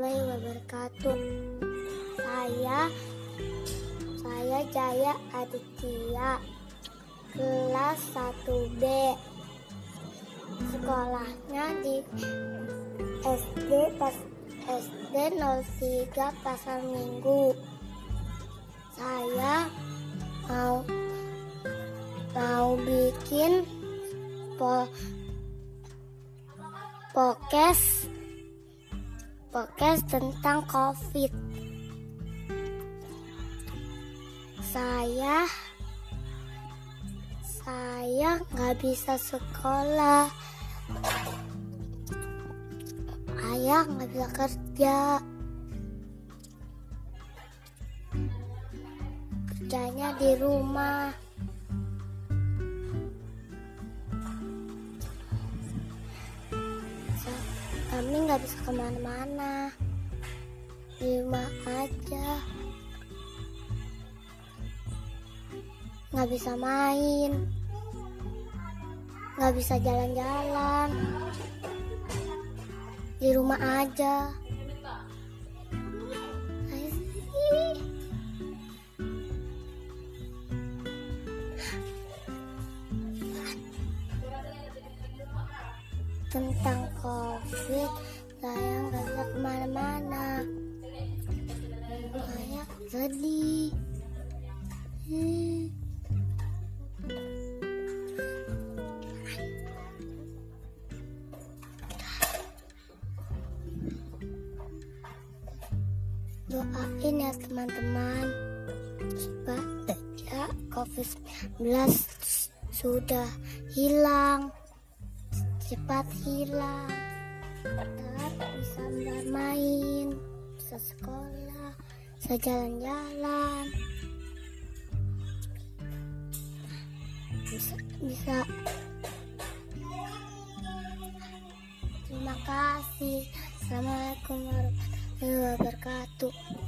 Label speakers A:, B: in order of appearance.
A: warahmatullahi wabarakatuh. Saya saya Jaya Aditya kelas 1B. Sekolahnya di SD pas SD 03 Pasar Minggu. Saya mau mau bikin po, podcast pokes tentang covid. Saya saya nggak bisa sekolah. Ayah nggak bisa kerja. Kerjanya di rumah kami nggak bisa ke mana-mana. Di rumah aja. Nggak bisa main. Nggak bisa jalan-jalan. Di rumah aja. Ayo tentang covid. Saya nggak ke mana-mana. Saya sedih. Doain ya teman-teman. Supaya COVID-19 sudah hilang cepat hilang. Dan bisa bermain bisa sekolah bisa jalan-jalan. Bisa bisa. Terima kasih. Assalamualaikum warahmatullahi wabarakatuh